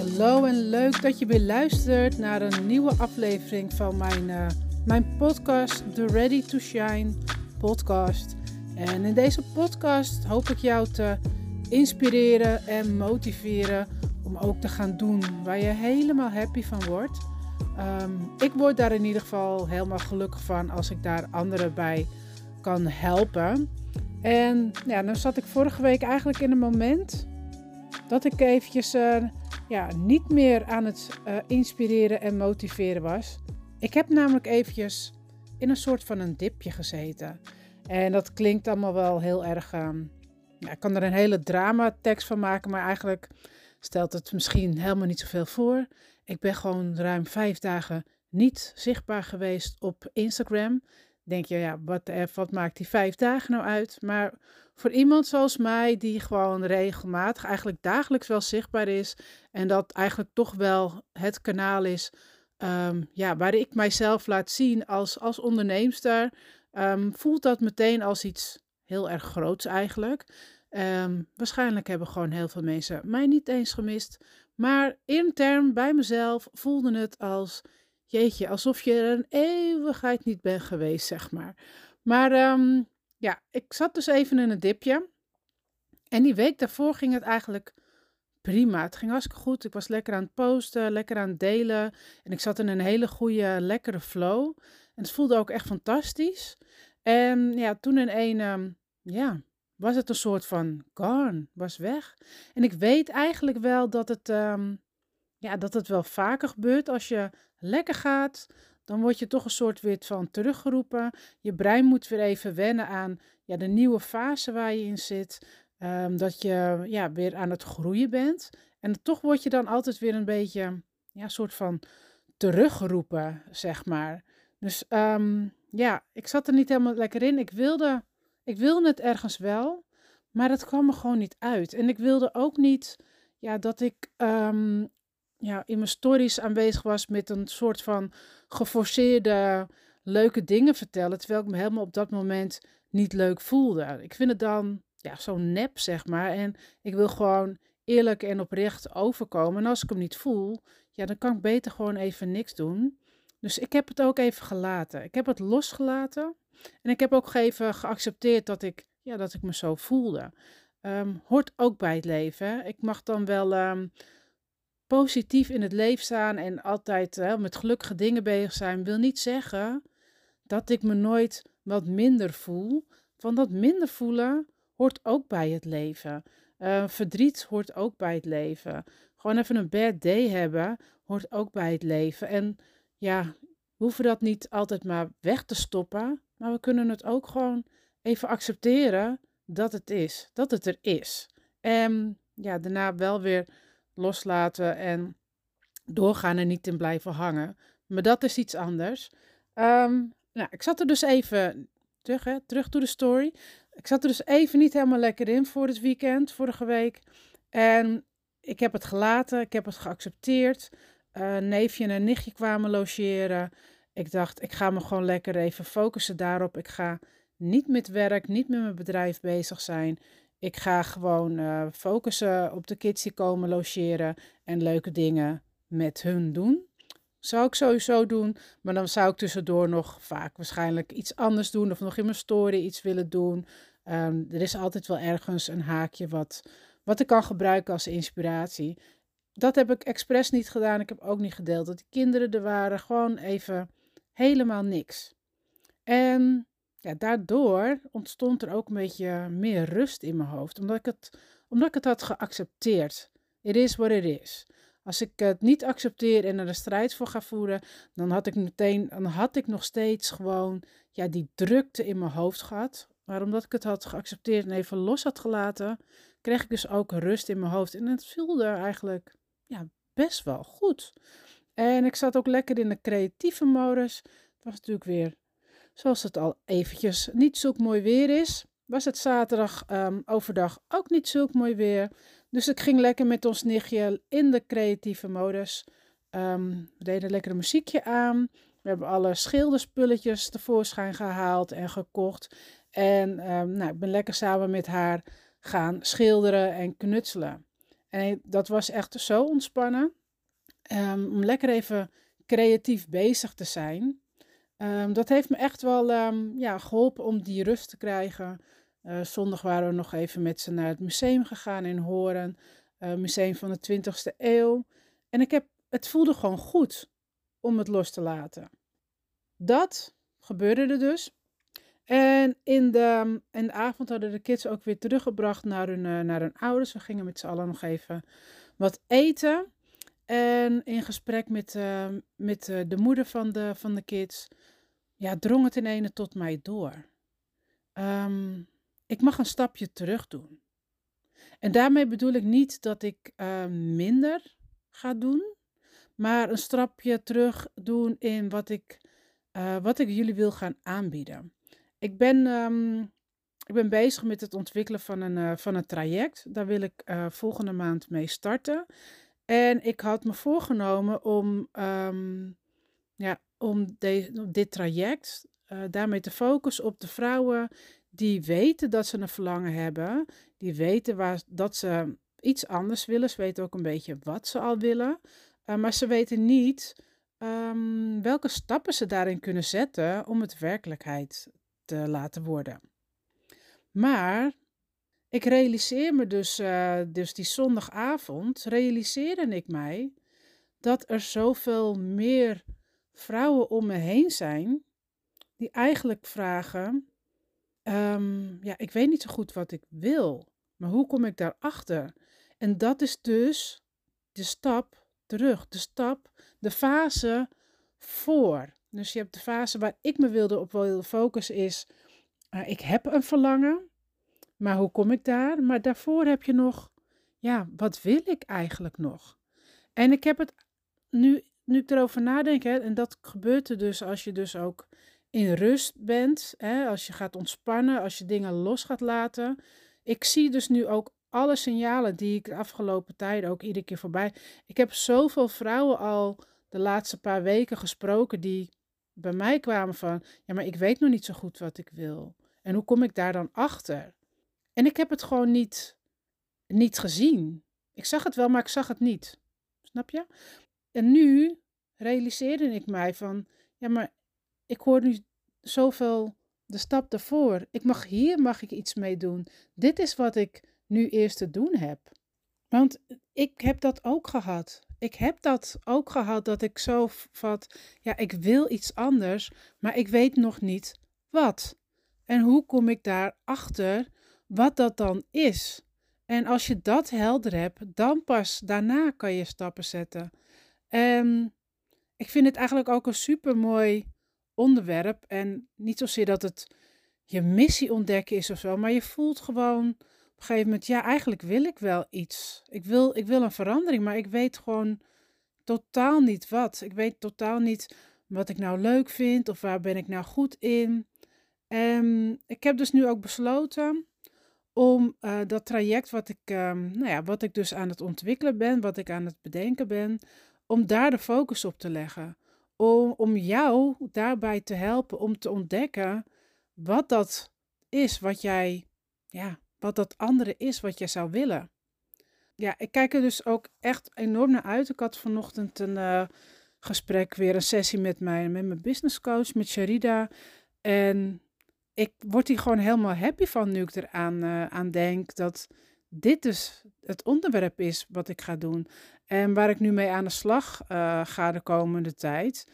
Hallo en leuk dat je weer luistert naar een nieuwe aflevering van mijn, uh, mijn podcast, The Ready to Shine podcast. En in deze podcast hoop ik jou te inspireren en motiveren om ook te gaan doen waar je helemaal happy van wordt. Um, ik word daar in ieder geval helemaal gelukkig van als ik daar anderen bij kan helpen. En ja, dan zat ik vorige week eigenlijk in een moment dat ik eventjes uh, ja, niet meer aan het uh, inspireren en motiveren was. Ik heb namelijk eventjes in een soort van een dipje gezeten. En dat klinkt allemaal wel heel erg. Uh, ja, ik kan er een hele dramatekst van maken, maar eigenlijk stelt het misschien helemaal niet zoveel voor. Ik ben gewoon ruim vijf dagen niet zichtbaar geweest op Instagram. Denk je, ja, wat, wat maakt die vijf dagen nou uit? Maar voor iemand zoals mij, die gewoon regelmatig, eigenlijk dagelijks wel zichtbaar is. En dat eigenlijk toch wel het kanaal is um, ja, waar ik mijzelf laat zien als, als onderneemster. Um, voelt dat meteen als iets heel erg groots eigenlijk. Um, waarschijnlijk hebben gewoon heel veel mensen mij niet eens gemist. Maar intern bij mezelf voelde het als, jeetje, alsof je er een eeuwigheid niet bent geweest, zeg maar. Maar um, ja, ik zat dus even in een dipje. En die week daarvoor ging het eigenlijk prima. Het ging hartstikke goed. Ik was lekker aan het posten, lekker aan het delen. En ik zat in een hele goede, lekkere flow. En het voelde ook echt fantastisch. En ja, toen in een, um, ja, was het een soort van gone, was weg. En ik weet eigenlijk wel dat het, um, ja, dat het wel vaker gebeurt als je lekker gaat. Dan word je toch een soort weer van teruggeroepen. Je brein moet weer even wennen aan ja, de nieuwe fase waar je in zit. Um, dat je ja, weer aan het groeien bent. En toch word je dan altijd weer een beetje, ja, soort van teruggeroepen, zeg maar. Dus um, ja, ik zat er niet helemaal lekker in. Ik wilde ik wilde het ergens wel, maar het kwam er gewoon niet uit. En ik wilde ook niet ja, dat ik um, ja, in mijn stories aanwezig was met een soort van geforceerde leuke dingen vertellen, terwijl ik me helemaal op dat moment niet leuk voelde. Ik vind het dan ja, zo nep, zeg maar. En ik wil gewoon eerlijk en oprecht overkomen. En als ik hem niet voel, ja, dan kan ik beter gewoon even niks doen. Dus ik heb het ook even gelaten. Ik heb het losgelaten. En ik heb ook even geaccepteerd dat ik, ja, dat ik me zo voelde. Um, hoort ook bij het leven. Ik mag dan wel um, positief in het leven staan en altijd uh, met gelukkige dingen bezig zijn. Wil niet zeggen dat ik me nooit wat minder voel. Van dat minder voelen hoort ook bij het leven. Uh, verdriet hoort ook bij het leven. Gewoon even een bad day hebben hoort ook bij het leven. En ja, we hoeven dat niet altijd maar weg te stoppen. Maar we kunnen het ook gewoon even accepteren dat het is. Dat het er is. En ja, daarna wel weer loslaten en doorgaan en niet in blijven hangen. Maar dat is iets anders. Um, nou, ik zat er dus even terug, hè, terug to de story. Ik zat er dus even niet helemaal lekker in voor het weekend, vorige week. En ik heb het gelaten, ik heb het geaccepteerd. Uh, neefje en nichtje kwamen logeren. Ik dacht, ik ga me gewoon lekker even focussen daarop. Ik ga niet met werk, niet met mijn bedrijf bezig zijn. Ik ga gewoon uh, focussen op de kids die komen logeren en leuke dingen met hun doen. Zou ik sowieso doen, maar dan zou ik tussendoor nog vaak waarschijnlijk iets anders doen of nog in mijn story iets willen doen. Um, er is altijd wel ergens een haakje wat, wat ik kan gebruiken als inspiratie. Dat heb ik expres niet gedaan. Ik heb ook niet gedeeld dat die kinderen er waren. Gewoon even helemaal niks. En ja, daardoor ontstond er ook een beetje meer rust in mijn hoofd, omdat ik het, omdat ik het had geaccepteerd. It is what it is. Als ik het niet accepteer en er een strijd voor ga voeren, dan had ik meteen, dan had ik nog steeds gewoon ja, die drukte in mijn hoofd gehad. Maar omdat ik het had geaccepteerd en even los had gelaten, kreeg ik dus ook rust in mijn hoofd. En het voelde eigenlijk ja, best wel goed. En ik zat ook lekker in de creatieve modus. Het was natuurlijk weer, zoals het al eventjes niet zulk mooi weer is, was het zaterdag um, overdag ook niet zulk mooi weer. Dus ik ging lekker met ons nichtje in de creatieve modus. Um, we deden lekker een muziekje aan. We hebben alle schilderspulletjes tevoorschijn gehaald en gekocht. En um, nou, ik ben lekker samen met haar gaan schilderen en knutselen. En dat was echt zo ontspannen. Om lekker even creatief bezig te zijn. Um, dat heeft me echt wel um, ja, geholpen om die rust te krijgen. Uh, zondag waren we nog even met ze naar het museum gegaan in Horen. Uh, museum van de 20ste eeuw. En ik heb, het voelde gewoon goed om het los te laten. Dat gebeurde er dus. En in de, in de avond hadden de kids ook weer teruggebracht naar hun, uh, naar hun ouders. We gingen met z'n allen nog even wat eten. En in gesprek met, met de moeder van de, van de kids, ja, drong het in ene tot mij door. Um, ik mag een stapje terug doen. En daarmee bedoel ik niet dat ik uh, minder ga doen, maar een stapje terug doen in wat ik, wat ik jullie wil gaan aanbieden. Ik ben, um, ik ben bezig met het ontwikkelen van een, van een traject. Daar wil ik volgende maand mee starten. En ik had me voorgenomen om, ja, om dit traject uh, daarmee te focussen op de vrouwen die weten dat ze een verlangen hebben, die weten waar, dat ze iets anders willen. Ze weten ook een beetje wat ze al willen, uh, maar ze weten niet um, welke stappen ze daarin kunnen zetten om het werkelijkheid te laten worden. Maar ik realiseer me dus, uh, dus die zondagavond, realiseerde ik mij dat er zoveel meer vrouwen om me heen zijn die eigenlijk vragen, um, ja, ik weet niet zo goed wat ik wil, maar hoe kom ik daarachter? En dat is dus de stap terug, de stap, de fase voor. Dus je hebt de fase waar ik me wilde op wilde focussen is, uh, ik heb een verlangen, maar hoe kom ik daar? Maar daarvoor heb je nog, ja, wat wil ik eigenlijk nog? En ik heb het nu, nu ik erover nadenk, hè, en dat gebeurt er dus als je dus ook in rust bent, hè, als je gaat ontspannen, als je dingen los gaat laten. Ik zie dus nu ook alle signalen die ik de afgelopen tijd ook iedere keer voorbij. Ik heb zoveel vrouwen al de laatste paar weken gesproken die bij mij kwamen van, ja, maar ik weet nog niet zo goed wat ik wil. En hoe kom ik daar dan achter? En ik heb het gewoon niet, niet gezien. Ik zag het wel, maar ik zag het niet. Snap je? En nu realiseerde ik mij van, ja, maar ik hoor nu zoveel de stap daarvoor. Ik mag hier mag ik iets mee doen. Dit is wat ik nu eerst te doen heb. Want ik heb dat ook gehad. Ik heb dat ook gehad dat ik zo vat, ja, ik wil iets anders, maar ik weet nog niet wat. En hoe kom ik daarachter wat dat dan is. En als je dat helder hebt, dan pas daarna kan je stappen zetten. En ik vind het eigenlijk ook een super mooi onderwerp. En niet zozeer dat het je missie ontdekken is of zo, maar je voelt gewoon op een gegeven moment, ja, eigenlijk wil ik wel iets. Ik wil, ik wil een verandering, maar ik weet gewoon totaal niet wat. Ik weet totaal niet wat ik nou leuk vind of waar ben ik nou goed in. En ik heb dus nu ook besloten om uh, dat traject wat ik, um, nou ja, wat ik dus aan het ontwikkelen ben, wat ik aan het bedenken ben, om daar de focus op te leggen. Om, om jou daarbij te helpen om te ontdekken wat dat is wat jij, ja, wat dat andere is wat jij zou willen. Ja, ik kijk er dus ook echt enorm naar uit. Ik had vanochtend een uh, gesprek, weer een sessie met, mijn, met mijn business coach, met Sharida. En ik word hier gewoon helemaal happy van nu ik eraan uh, aan denk dat dit dus het onderwerp is wat ik ga doen. En waar ik nu mee aan de slag uh, ga de komende tijd.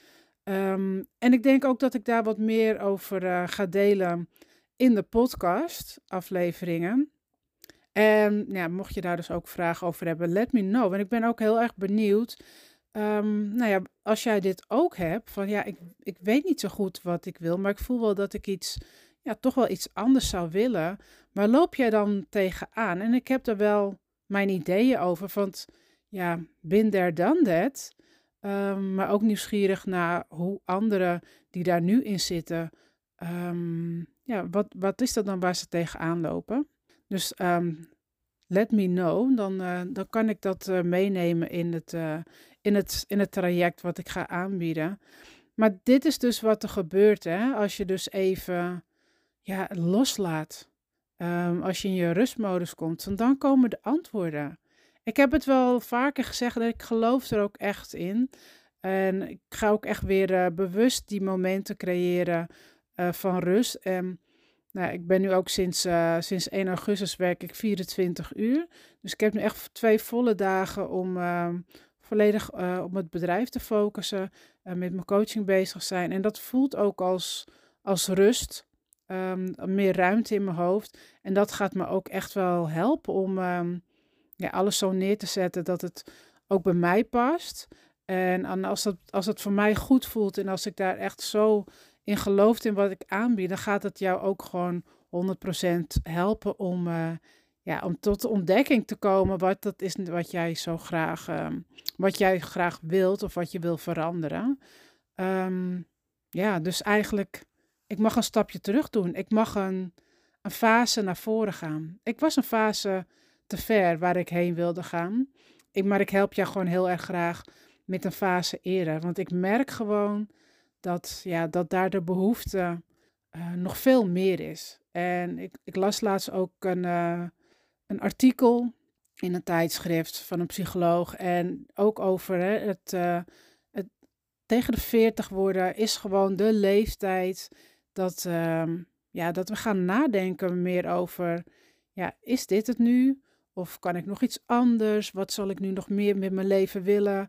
Um, en ik denk ook dat ik daar wat meer over uh, ga delen in de podcast afleveringen. En ja, mocht je daar dus ook vragen over hebben, let me know. En ik ben ook heel erg benieuwd. Um, nou ja, als jij dit ook hebt, van ja, ik, ik weet niet zo goed wat ik wil, maar ik voel wel dat ik iets ja, toch wel iets anders zou willen. Maar loop jij dan tegenaan? En ik heb daar wel mijn ideeën over. Want ja, bin there, done that. Um, maar ook nieuwsgierig naar hoe anderen die daar nu in zitten. Um, ja, wat, wat is dat dan waar ze tegenaan lopen? Dus um, let me know. Dan, uh, dan kan ik dat uh, meenemen in het, uh, in, het, in het traject wat ik ga aanbieden. Maar dit is dus wat er gebeurt hè? als je dus even ja, loslaat. Als je in je rustmodus komt, dan komen de antwoorden. Ik heb het wel vaker gezegd dat ik geloof er ook echt in. En ik ga ook echt weer uh, bewust die momenten creëren uh, van rust. En nou, ik ben nu ook sinds, uh, sinds 1 augustus werk ik 24 uur. Dus ik heb nu echt twee volle dagen om ehm, volledig op het bedrijf te focussen. en met mijn coaching bezig zijn. En dat voelt ook als, als rust. Um, meer ruimte in mijn hoofd. En dat gaat me ook echt wel helpen om um, ja, alles zo neer te zetten dat het ook bij mij past. En als, dat, als het voor mij goed voelt en als ik daar echt zo in geloof in wat ik aanbied, dan gaat het jou ook gewoon 100% helpen om, uh, ja, om tot de ontdekking te komen wat dat is wat jij zo graag, um, wat jij graag wilt of wat je wil veranderen. Um, ja, dus eigenlijk, ik mag een stapje terug doen. Ik mag een, een fase naar voren gaan. Ik was een fase te ver waar ik heen wilde gaan. Ik, maar ik help jou gewoon heel erg graag met een fase eerder. Want ik merk gewoon dat, ja, dat daar de behoefte uh, nog veel meer is. En ik, ik las laatst ook een, uh, een artikel in een tijdschrift van een psycholoog. En ook over hè, het, uh, het tegen de 40 worden is gewoon de leeftijd dat, ehm, ja, dat we gaan nadenken meer over, ja, is dit het nu? Of kan ik nog iets anders? Wat zal ik nu nog meer met mijn leven willen?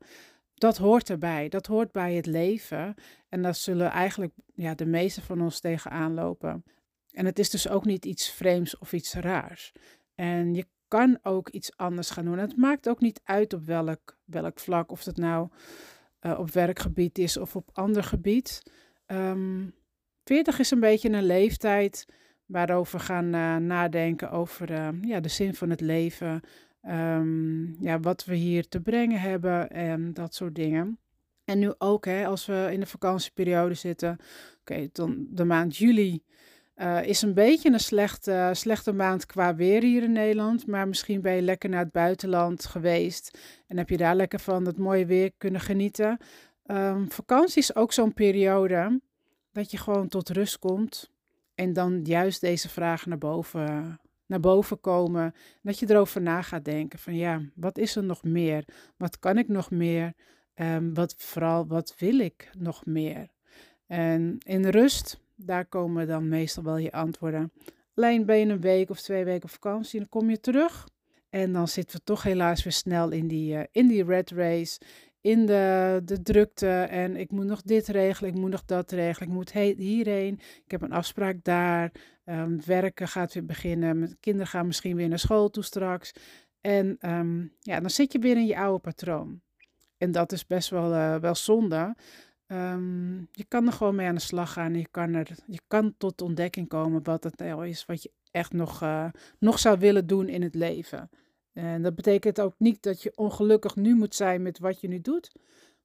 Dat hoort erbij. Dat hoort bij het leven. En daar zullen eigenlijk ja, de meeste van ons tegenaan lopen. En het is dus ook niet iets vreemds of iets raars. En je kan ook iets anders gaan doen. het maakt ook niet uit op welk, welk vlak. Of het nou uh, op werkgebied is of op ander gebied. Um, ehm, 40 is een beetje een leeftijd waarover gaan uh, nadenken over uh, ja, de zin van het leven, um, ja, wat we hier te brengen hebben en dat soort dingen. En nu ook, hè, als we in de vakantieperiode zitten, oké, dan de maand juli uh, is een beetje een slechte, slechte maand qua weer hier in Nederland. Maar misschien ben je lekker naar het buitenland geweest en heb je daar lekker van dat mooie weer kunnen genieten. Um, vakantie is ook zo'n periode dat je gewoon tot rust komt. En dan juist deze vragen naar boven, naar boven komen. Dat je erover na gaat denken van ja, wat is er nog meer? Wat kan ik nog meer? Um, wat vooral, wat wil ik nog meer? En in rust, daar komen dan meestal wel je antwoorden. Alleen ben je een week of twee weken op vakantie, dan kom je terug. En dan zitten we toch helaas weer snel in die, uh, in die red race in de, de drukte en ik moet nog dit regelen, ik moet nog dat regelen, ik moet hierheen, ik heb een afspraak daar, um, werken gaat weer beginnen, mijn kinderen gaan misschien weer naar school toe straks. En um, ja, dan zit je weer in je oude patroon. En dat is best wel, uh, wel zonde. Um, je kan er gewoon mee aan de slag gaan. Je kan, er, je kan tot ontdekking komen wat het nou is wat je echt nog, uh, nog zou willen doen in het leven. En dat betekent ook niet dat je ongelukkig nu moet zijn met wat je nu doet.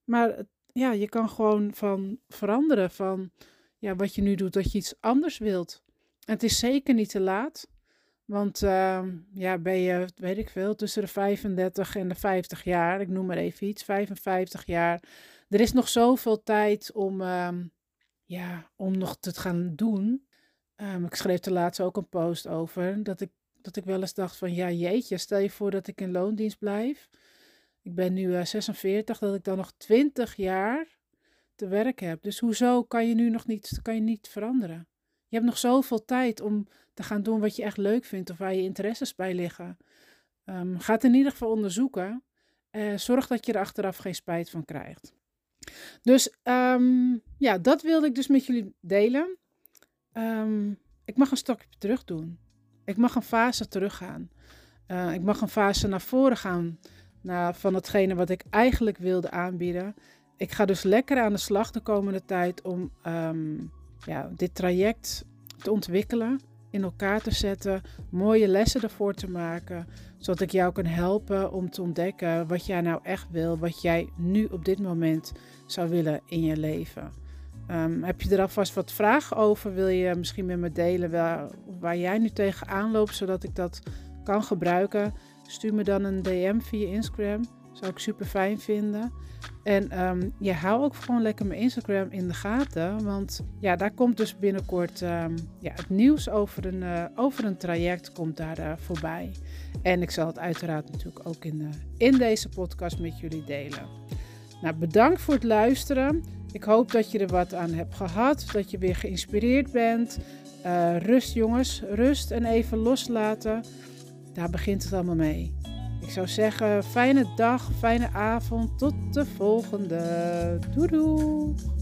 Maar ja, je kan gewoon van veranderen van ja, wat je nu doet, dat je iets anders wilt. Het is zeker niet te laat. Want uh, ja, ben je, weet ik veel, tussen de 35 en de 50 jaar, ik noem maar even iets, 55 jaar. Er is nog zoveel tijd om, uh, ja, om nog te gaan doen. Um, ik schreef er laatst ook een post over dat ik dat ik wel eens dacht van ja jeetje, stel je voor dat ik in loondienst blijf. Ik ben nu uh, eh, 46, dat ik dan nog 20 jaar te werk heb. Dus hoezo kan je nu nog niet, kan je niet veranderen? Je hebt nog zoveel tijd om te gaan doen wat je echt leuk vindt of waar je interesses bij liggen. Um, ga het in ieder geval onderzoeken. Zorg dat je er achteraf geen spijt van krijgt. Dus um, ja, dat wilde ik dus met jullie delen. Um, ik mag een stapje terug doen. Ik mag een fase teruggaan. Uh, ik mag een fase naar voren gaan naar, van hetgene wat ik eigenlijk wilde aanbieden. Ik ga dus lekker aan de slag de komende tijd om um, ja, dit traject te ontwikkelen, in elkaar te zetten, mooie lessen ervoor te maken, zodat ik jou kan helpen om te ontdekken wat jij nou echt wil, wat jij nu op dit moment zou willen in je leven. Um, heb je er alvast wat vragen over? Wil je misschien met me delen waar, waar jij nu tegenaan loopt, zodat ik dat kan gebruiken? Stuur me dan een DM via Instagram. Zou ik super fijn vinden. En um, ja, hou ook gewoon lekker mijn Instagram in de gaten. Want ja, daar komt dus binnenkort um, ja, het nieuws over een, uh, over een traject komt daar uh, voorbij. En ik zal het uiteraard natuurlijk ook in, uh, in deze podcast met jullie delen. Nou, bedankt voor het luisteren. Ik hoop dat je er wat aan hebt gehad. Dat je weer geïnspireerd bent. rust jongens, rust en even loslaten. Daar begint het allemaal mee. Ik zou zeggen, fijne dag, fijne avond. Tot de volgende. Doei doei.